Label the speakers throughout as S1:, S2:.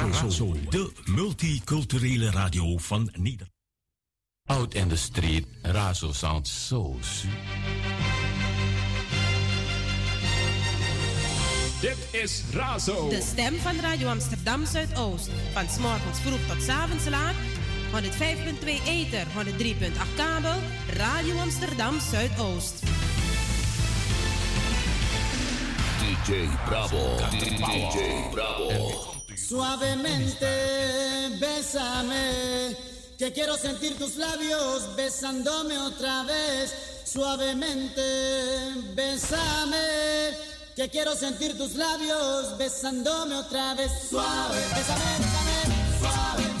S1: Razo, de multiculturele radio van Nederland.
S2: Out in the street, Razo sounds so sweet.
S3: Dit is Razo.
S4: De stem van Radio Amsterdam Zuidoost. Van s'morgens vroeg tot s avonds laat. 105.2 Ether, 103.8 kabel. Radio Amsterdam Zuidoost.
S5: DJ Bravo. DJ Bravo.
S6: Suavemente, bésame, que quiero sentir tus labios besándome otra vez. Suavemente, bésame, que quiero sentir tus labios besándome otra vez. Suave, bésame.
S7: Qué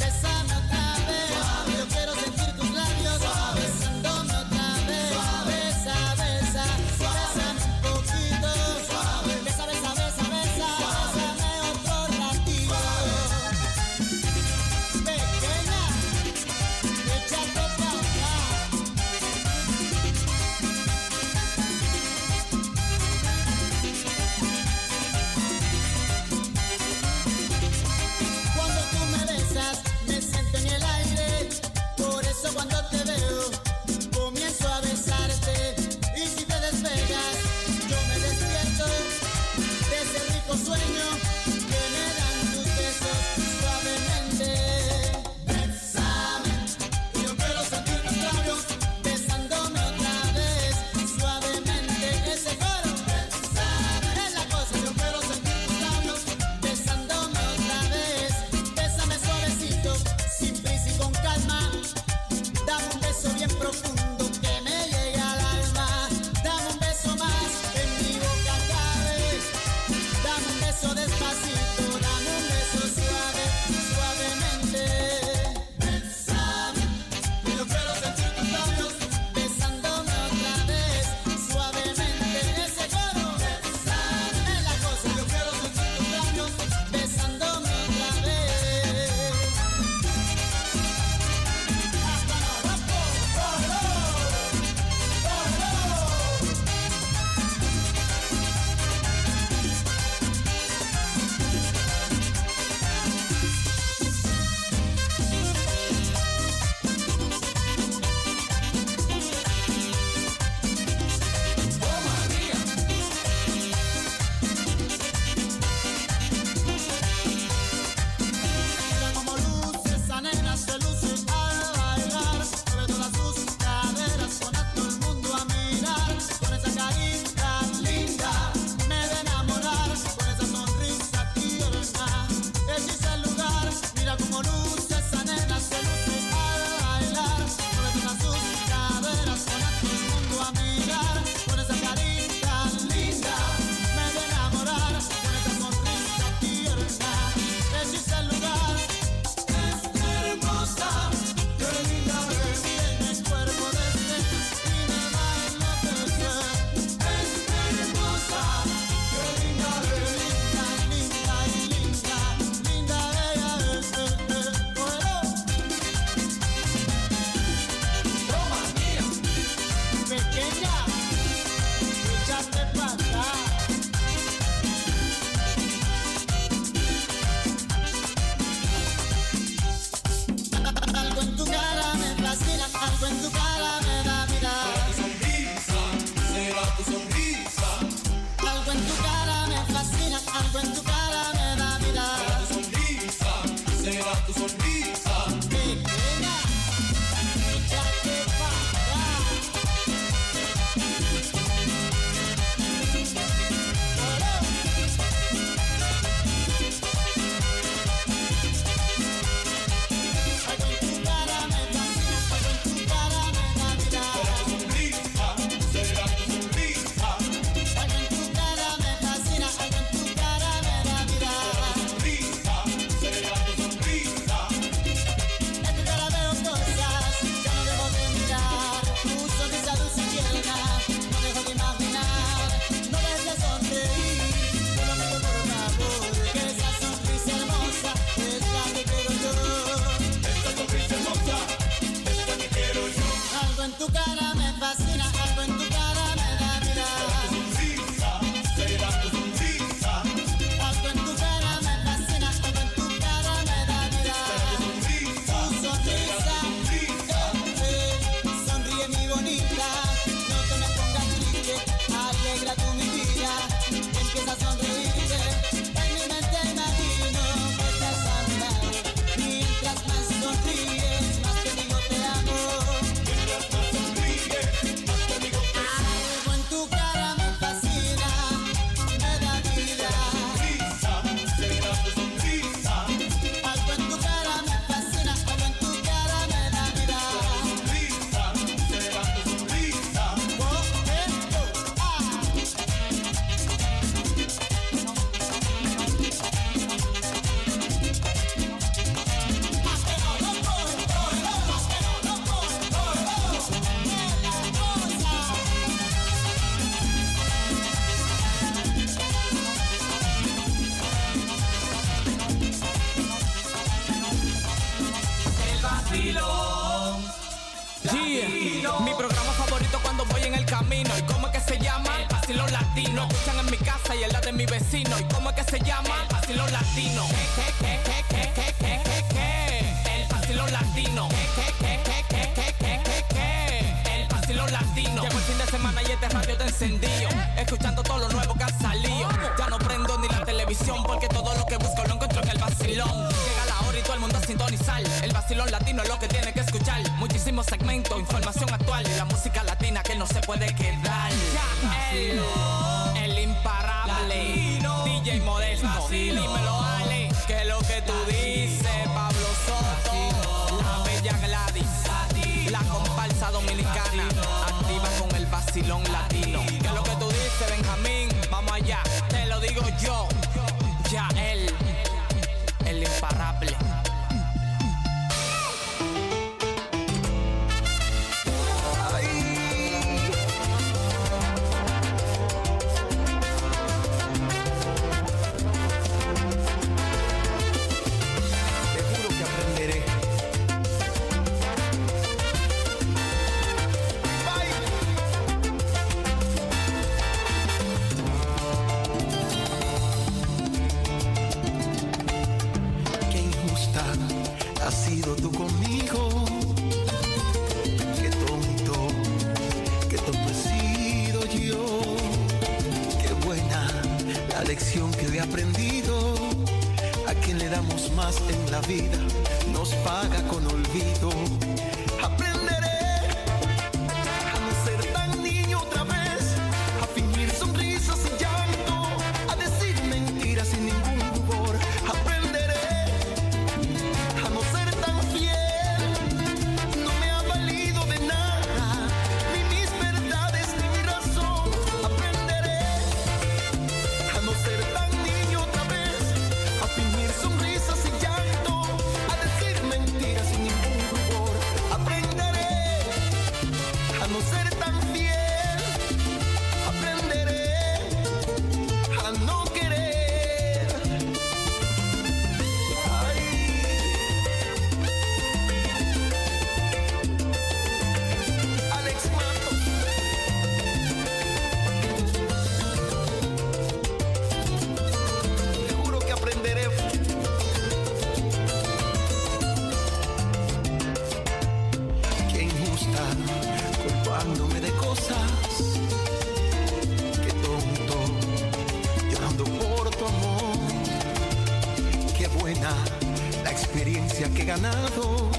S7: experiencia que he ganado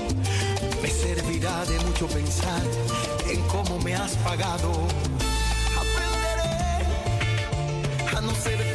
S7: me servirá de mucho pensar en cómo me has pagado. Aprenderé a no ser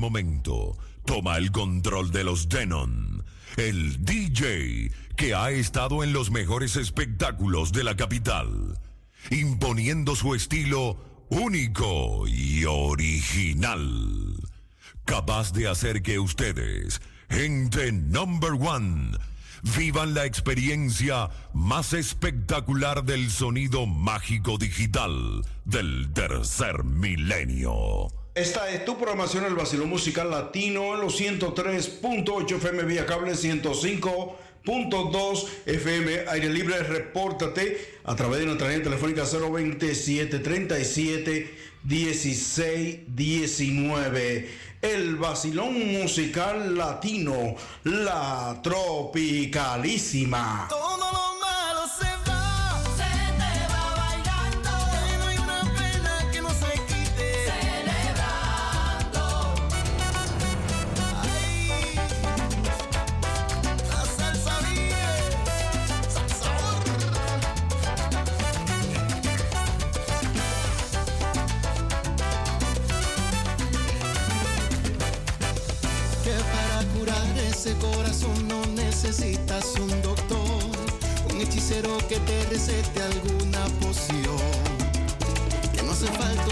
S8: momento toma el control de los Denon, el DJ que ha estado en los mejores espectáculos de la capital, imponiendo su estilo único y original, capaz de hacer que ustedes, gente number one, vivan la experiencia más espectacular del sonido mágico digital del tercer milenio.
S9: Esta es tu programación, el vacilón musical latino en los 103.8 FM vía cable 105.2 FM aire libre. Repórtate a través de nuestra línea telefónica 027 37 16 19. El vacilón musical latino, la tropicalísima.
S7: Todo quiero que te recete alguna poción. Que no hace falta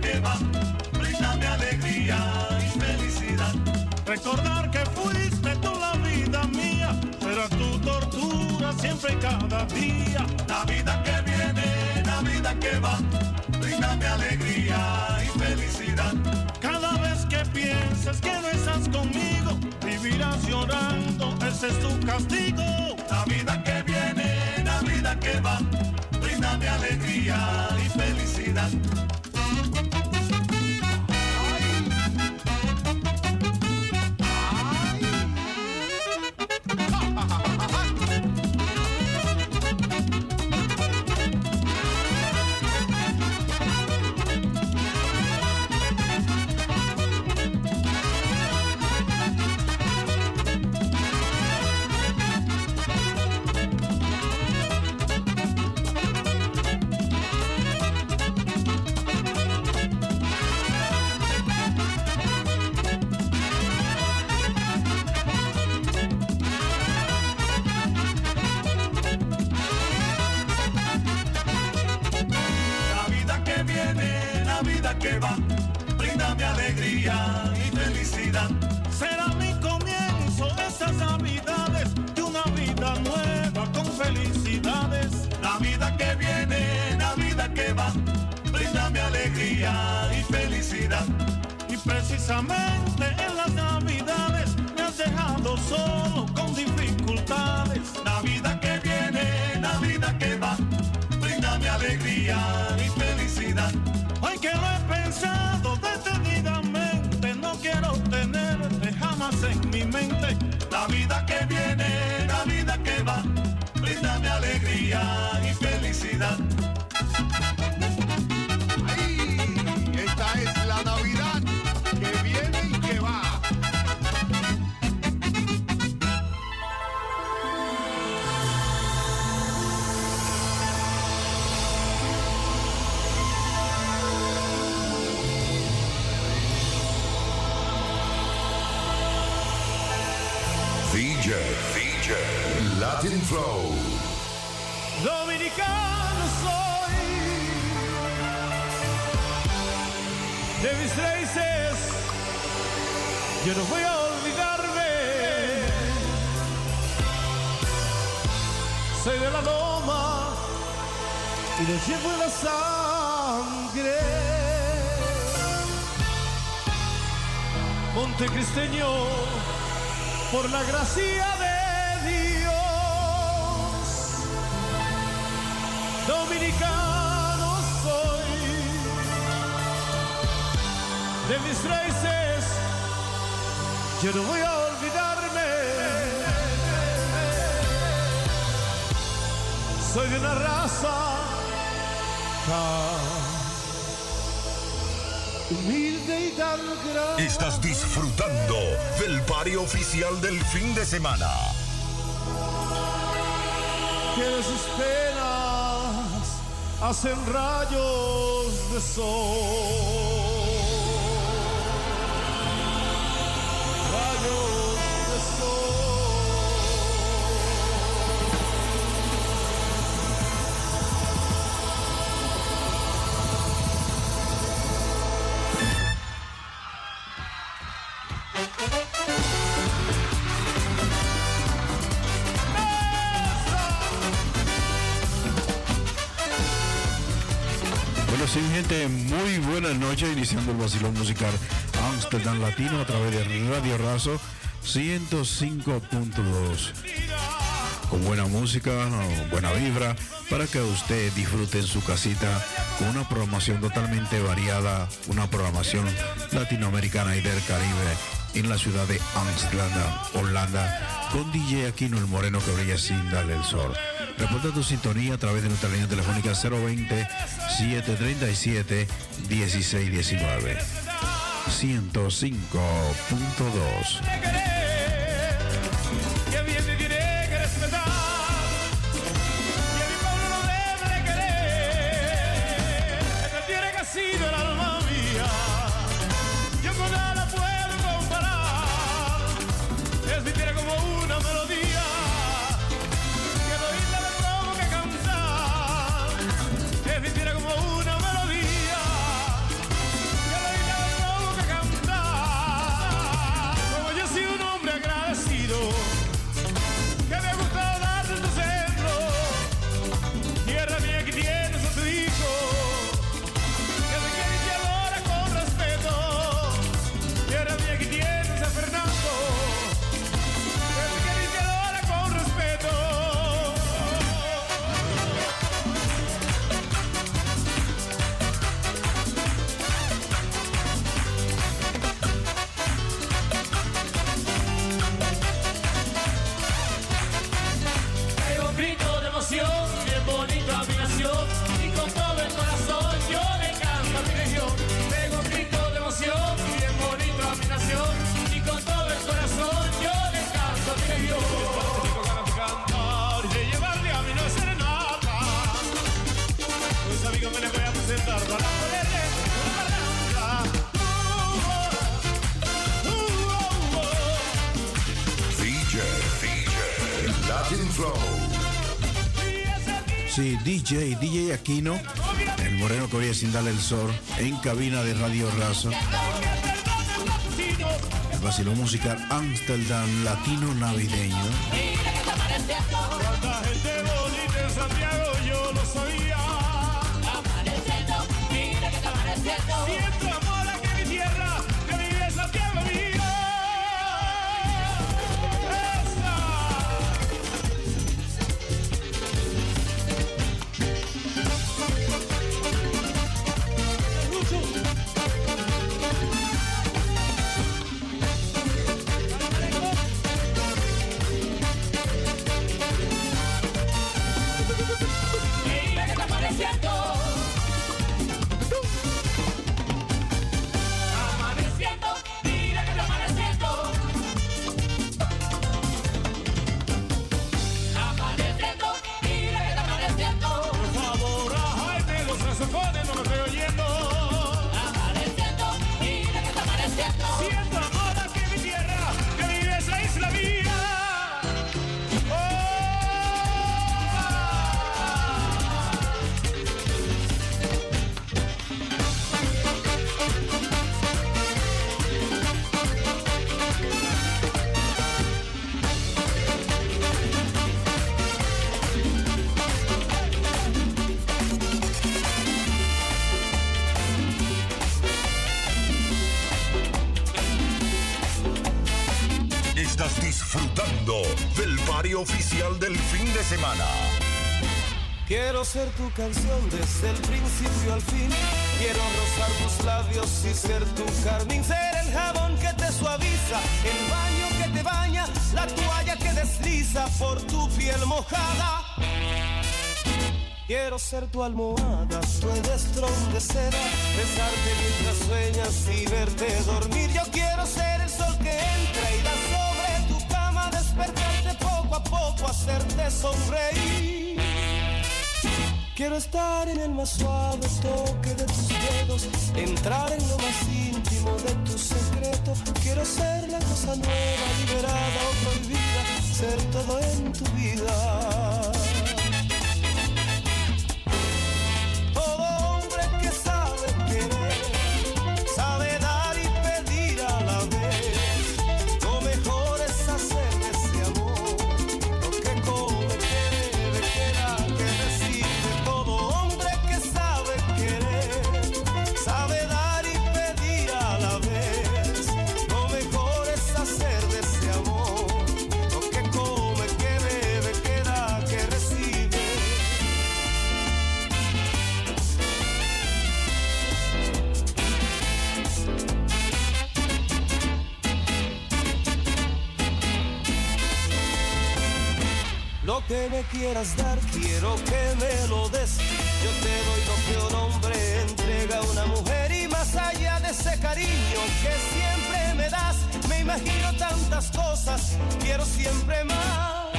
S7: que va,
S10: bríndame alegría y felicidad.
S11: Recordar que fuiste tú la vida mía, será tu tortura siempre y cada día.
S10: La vida que viene, la vida que va, bríndame alegría y felicidad.
S11: Cada vez que pienses que no estás conmigo, vivirás llorando, ese es tu castigo.
S10: La vida que viene, la vida que va, bríndame alegría y felicidad.
S11: Yo no voy a olvidarme. Soy de la loma y lo llevo la sangre. Montecristeño, por la gracia de mis raíces yo no voy a olvidarme. Soy de una raza tan humilde y tan grande.
S1: Estás disfrutando del party oficial del fin de semana.
S11: que de sus penas hacen rayos de sol.
S1: Muy buenas noches, iniciando el vacilón musical Amsterdam Latino a través de Radio Razo 105.2. Con buena música, buena vibra, para que usted disfrute en su casita con una programación totalmente variada, una programación latinoamericana y del Caribe en la ciudad de Amsterdam, Holanda, con DJ Aquino el Moreno que brilla sin darle el sol. Reporta tu sintonía a través de nuestra línea telefónica 020-737-1619. 105.2. Sí, DJ, DJ Aquino, el moreno que sin darle el sol, en cabina de Radio Razo. El vacilón musical Amsterdam Latino Navideño.
S8: Disfrutando del barrio oficial del fin de semana.
S12: Quiero ser tu canción desde el principio al fin. Quiero rozar tus labios y ser tu carmín. Ser el jabón que te suaviza, el baño que te baña, la toalla que desliza por tu piel mojada. Quiero ser tu almohada, tu edestrón de seda, besarte mientras sueñas y verte dormir. Yo quiero ser poco, hacerte sonreír. Quiero estar en el más suave toque de tus dedos, entrar en lo más íntimo de tu secreto. Quiero ser la cosa nueva, liberada o prohibida, ser todo en tu vida. Lo que me quieras dar, quiero que me lo des. Yo te doy lo que un hombre entrega a una mujer y más allá de ese cariño que siempre me das, me imagino tantas cosas, quiero siempre más.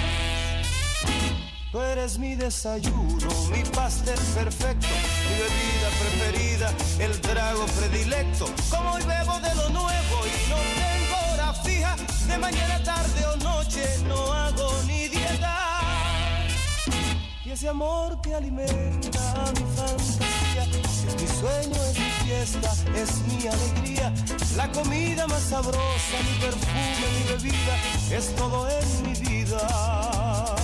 S12: Tú eres mi desayuno, mi pastel perfecto, mi bebida preferida, el trago predilecto. Como hoy bebo de lo nuevo y no tengo hora fija, de mañana, tarde o noche no hago ese amor que alimenta mi fantasía, es mi sueño, es mi fiesta, es mi alegría. La comida más sabrosa, mi perfume, mi bebida, es todo en mi vida.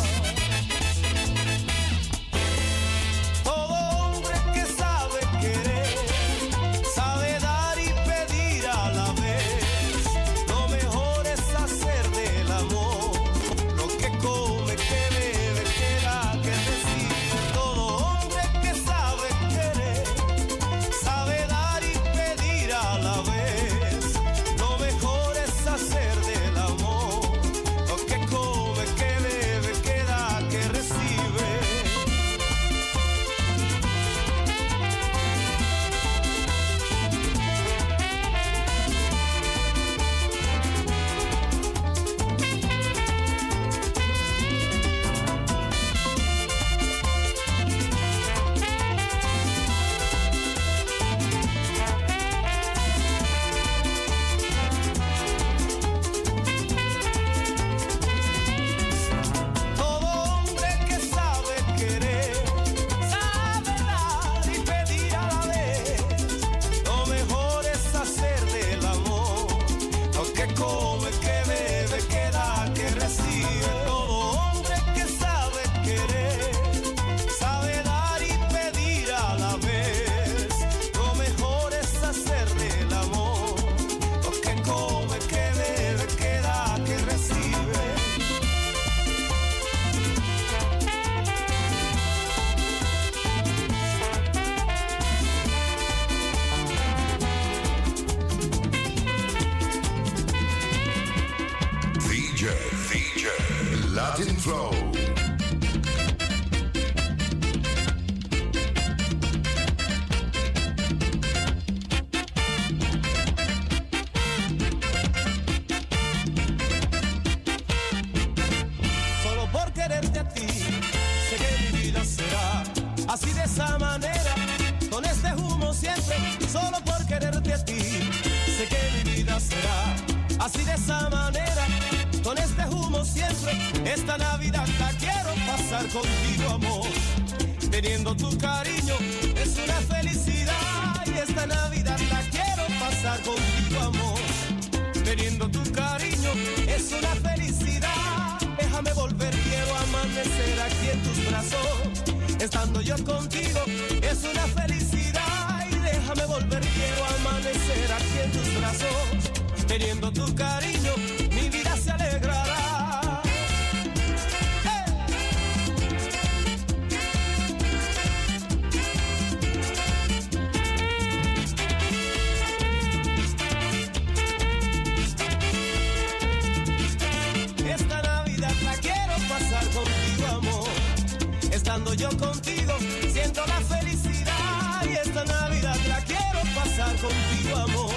S12: Yo contigo, siento la felicidad. Y esta Navidad la quiero pasar contigo, amor.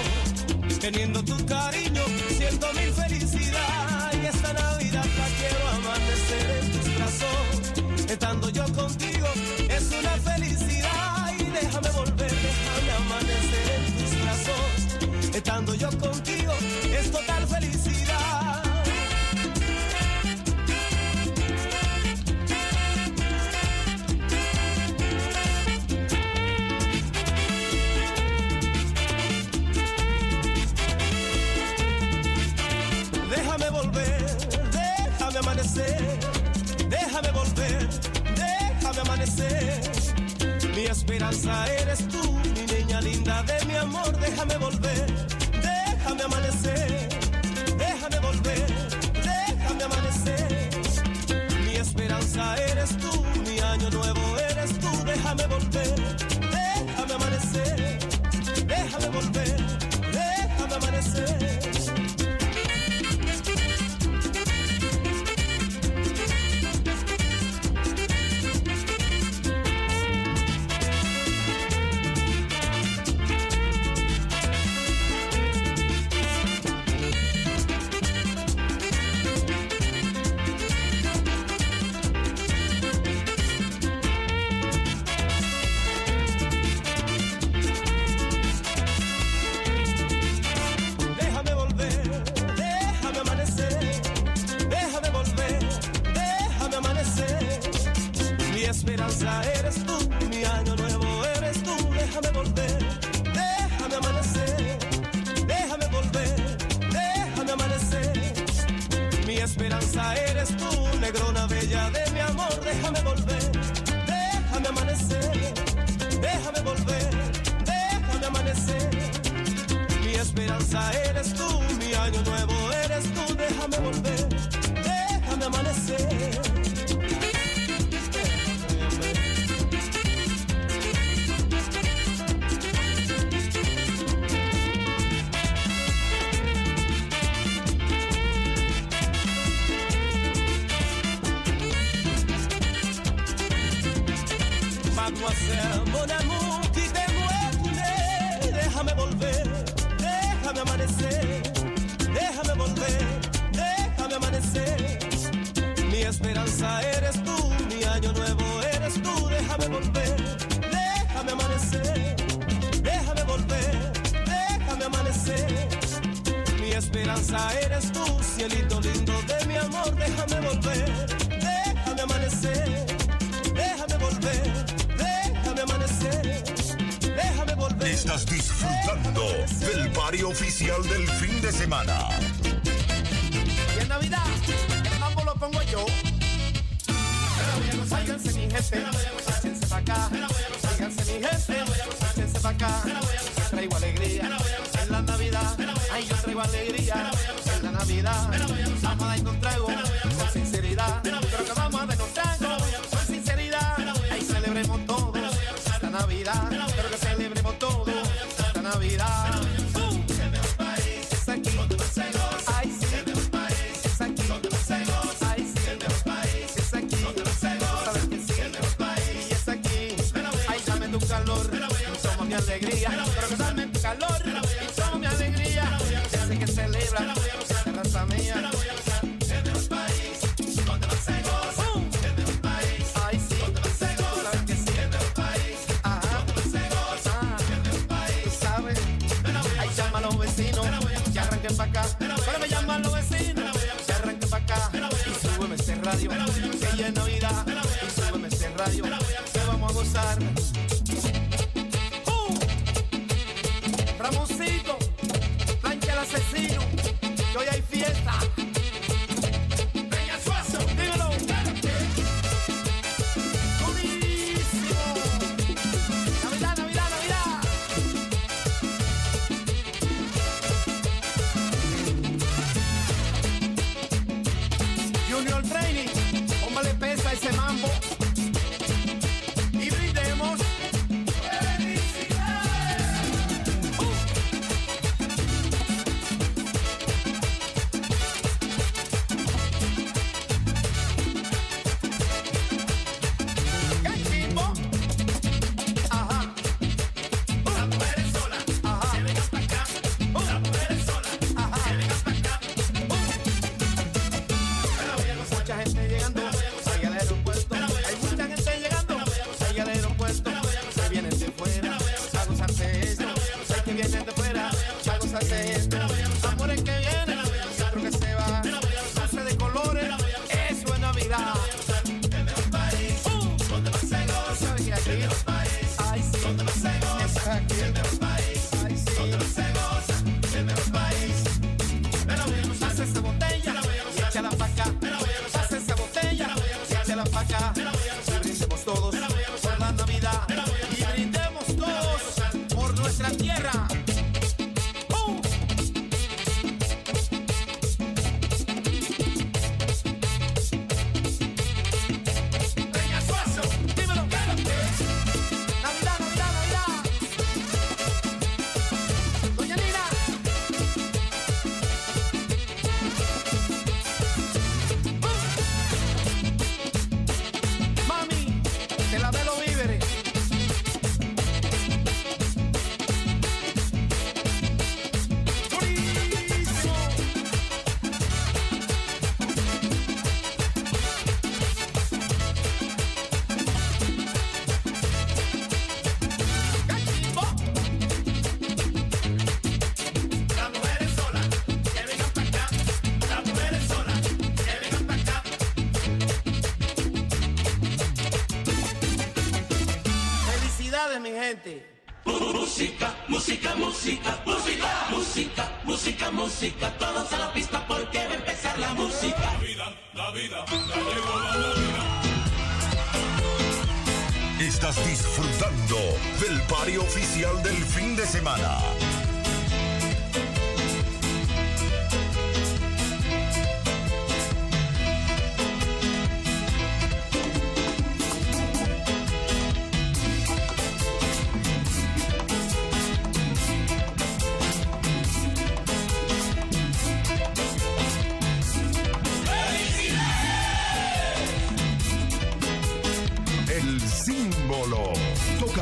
S12: Teniendo tu cariño, siento mi felicidad. Y esta Navidad la quiero amanecer en tus brazos. Estando yo eres tú, mi niña linda de mi amor, déjame volver. eres tú. esa eres tú, cielito lindo de mi amor, déjame volver, déjame amanecer, déjame volver, déjame amanecer, déjame volver.
S1: Estás disfrutando del barrio oficial del fin de semana.
S13: Y en Navidad, el mambo lo pongo yo. Pero mi. alegría. La Navidad, vamos a darnos con sinceridad. Creo que vamos a con sinceridad. Ahí celebremos todos esta Navidad. Creo que celebremos todos esta Navidad. alegría. Pero que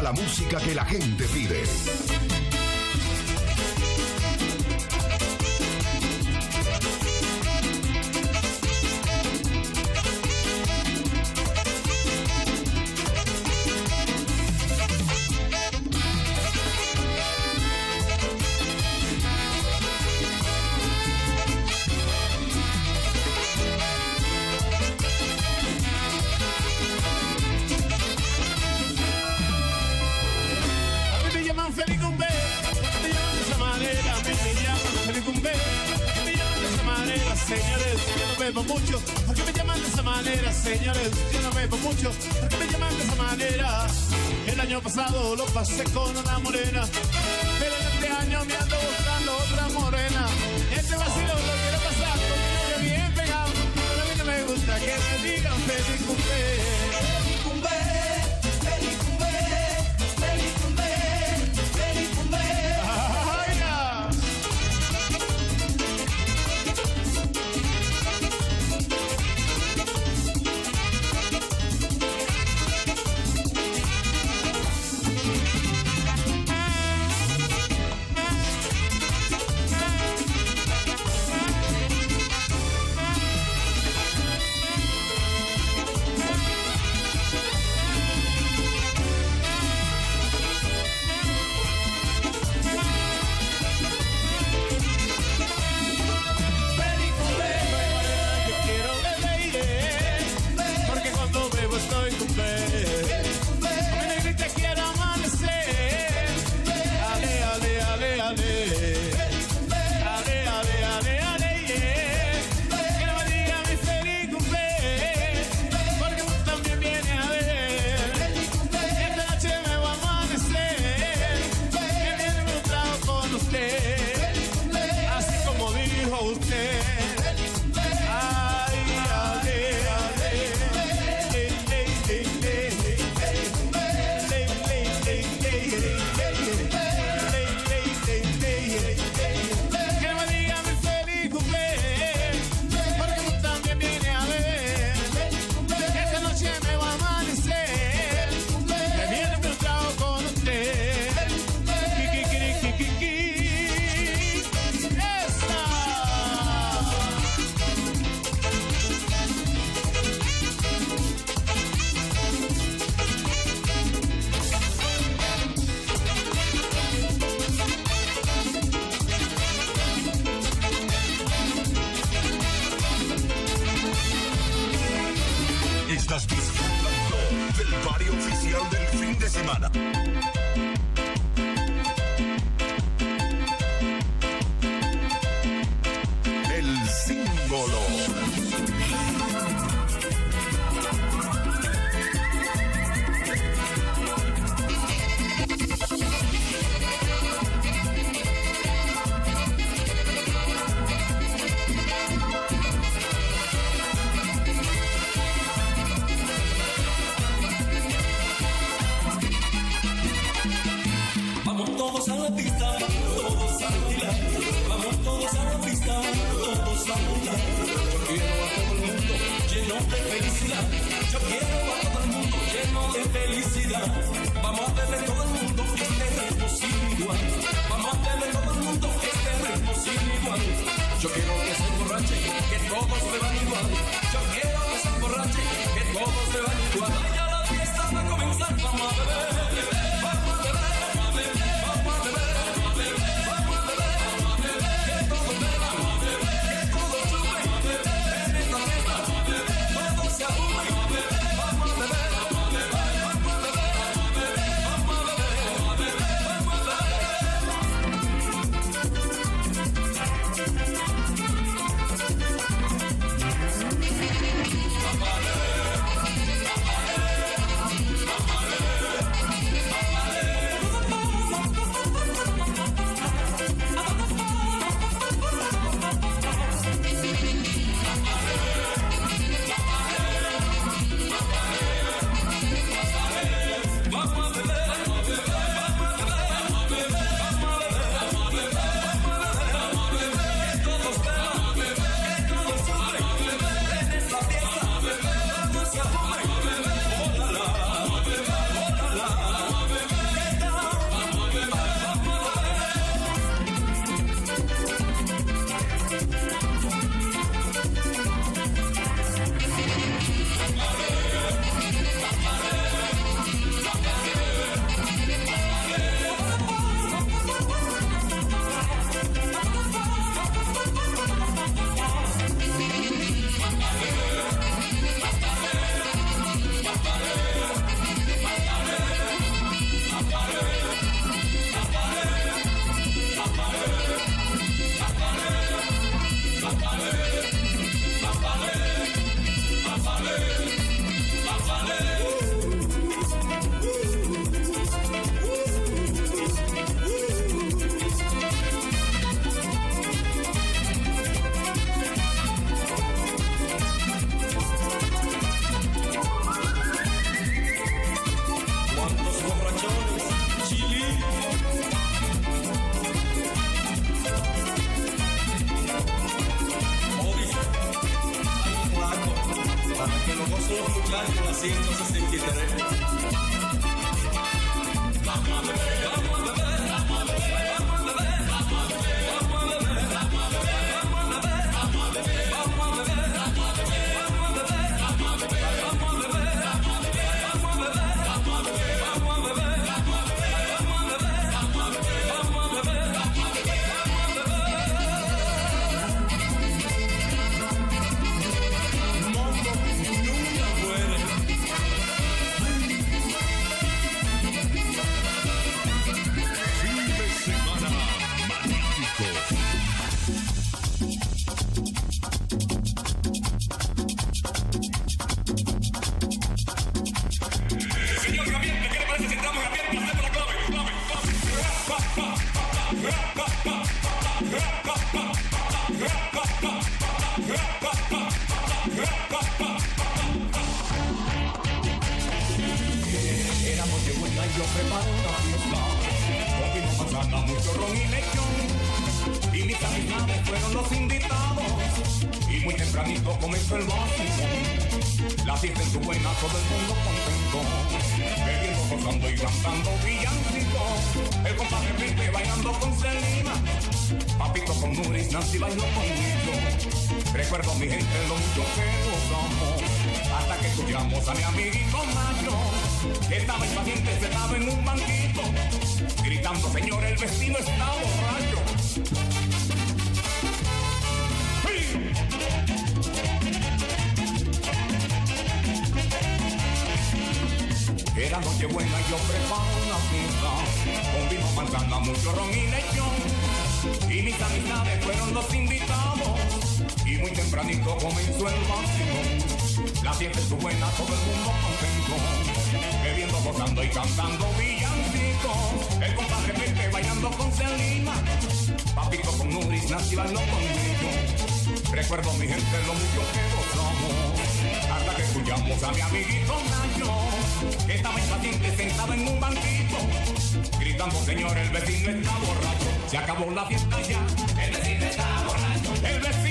S13: la
S10: música
S1: que la gente pide.
S14: felicidad. Vamos a tener todo el mundo este ritmo sin igual. Vamos a tener todo el mundo este ritmo sin igual. Yo quiero que se emborrache, que todos se van igual. Yo quiero que se emborrache, que todos se
S15: van igual. 1963 todo el mundo contento. Bebiendo, gozando y cantando villancicos. El compadre Pipe bailando con Selena. Papito con Nuris, Nancy bailó conmigo. Recuerdo mi gente lo mucho que gozamos. Hasta que escuchamos a mi amiguito que Estaba impaciente, sentado en un banquito. Gritando, señor, el vecino está borracho. Era noche buena y yo preparo una fiesta. Con vino, manzana, mucho ron y lechón. Y mis amistades fueron los invitados. Y muy tempranito comenzó el vacío La fiesta estuvo buena, todo el mundo contento. Bebiendo, gozando y cantando villancicos El compadre Pepe bailando con Selena Papito con Nuris, Nancy bailó conmigo. Recuerdo mi gente lo mucho que gozamos hasta que escuchamos a mi amiguito Nacho, que estaba impaciente sentado en un banquito, gritando, señor, el vecino está borracho. Se acabó la fiesta ya, el vecino está borracho. El vecino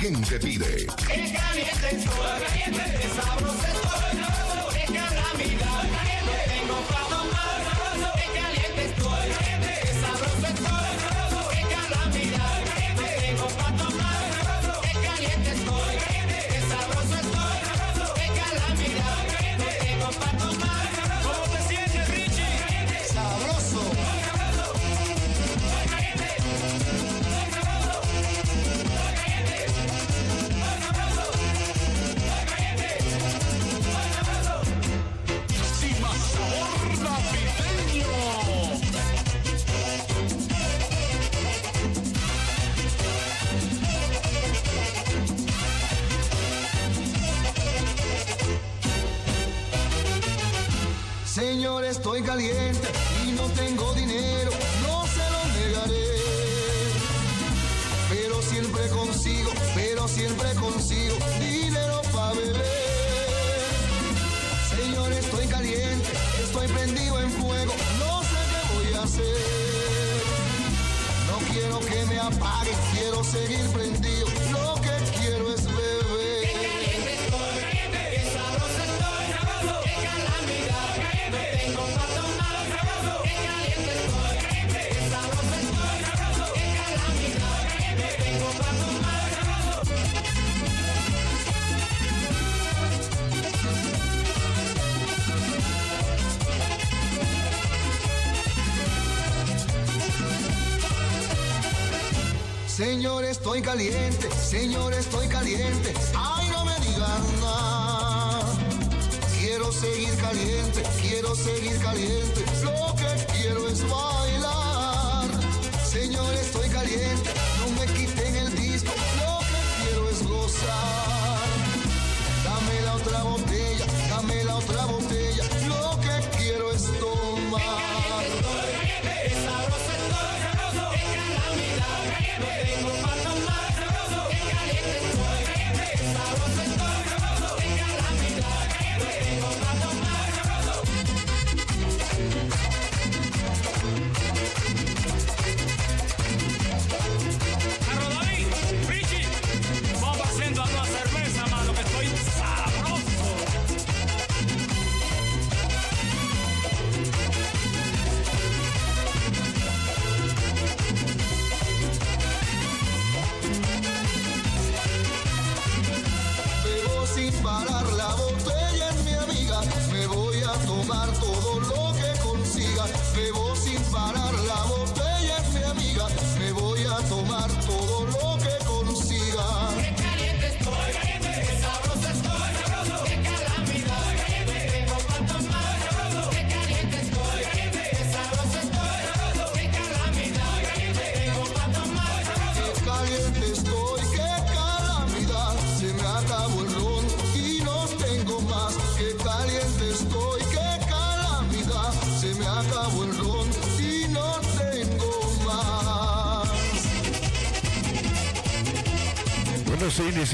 S1: gente pide.
S14: caliente estoy caliente,
S7: Señor, estoy caliente. Ay, no me digan nada. Quiero seguir caliente, quiero seguir caliente. Lo que quiero es bailar. Señor, estoy caliente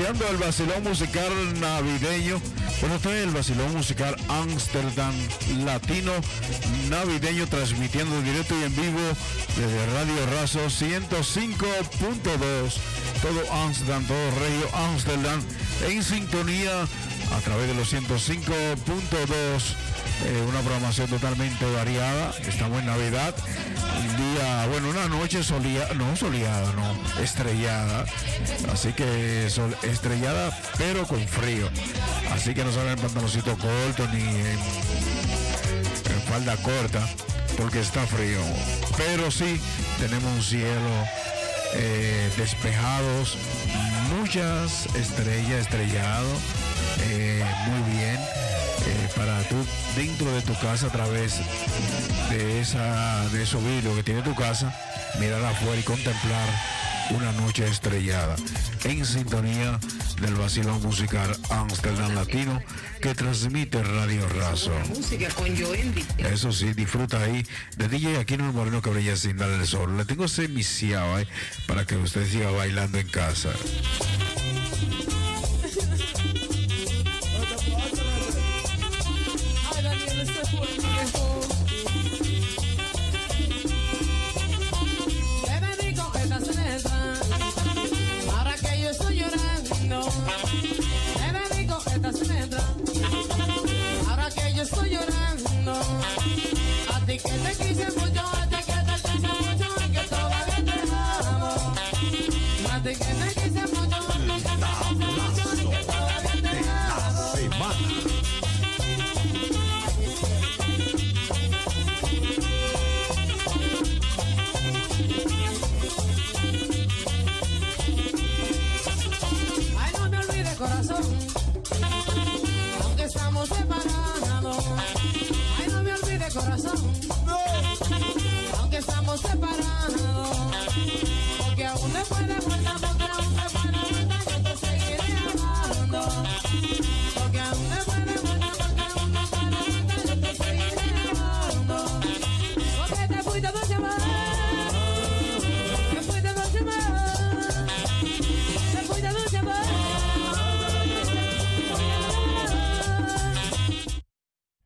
S9: iniciando el vacilón musical navideño. Bueno, este es el vacilón musical Amsterdam Latino Navideño, transmitiendo directo y en vivo desde Radio Razo 105.2. Todo Amsterdam, todo Regio Amsterdam, en sintonía a través de los 105.2. Eh, una programación totalmente variada. Estamos en Navidad bueno, una noche soleada, no soleada, no, estrellada. Así que sol- estrellada, pero con frío. Así que no salen en pantaloncito corto ni en, en falda corta, porque está frío. Pero sí, tenemos un cielo eh, despejados, muchas estrellas, estrellado, eh, muy bien. Eh, para tú dentro de tu casa a través de esa de esos vidrios que tiene tu casa, mirar afuera y contemplar una noche estrellada en sintonía del vacilón musical Amsterdam Latino que transmite Radio Razo.
S16: Música con.
S9: Eso sí, disfruta ahí de DJ Aquino el Moreno que brilla sin darle el sol. Le tengo semiciado ahí para que usted siga bailando en casa.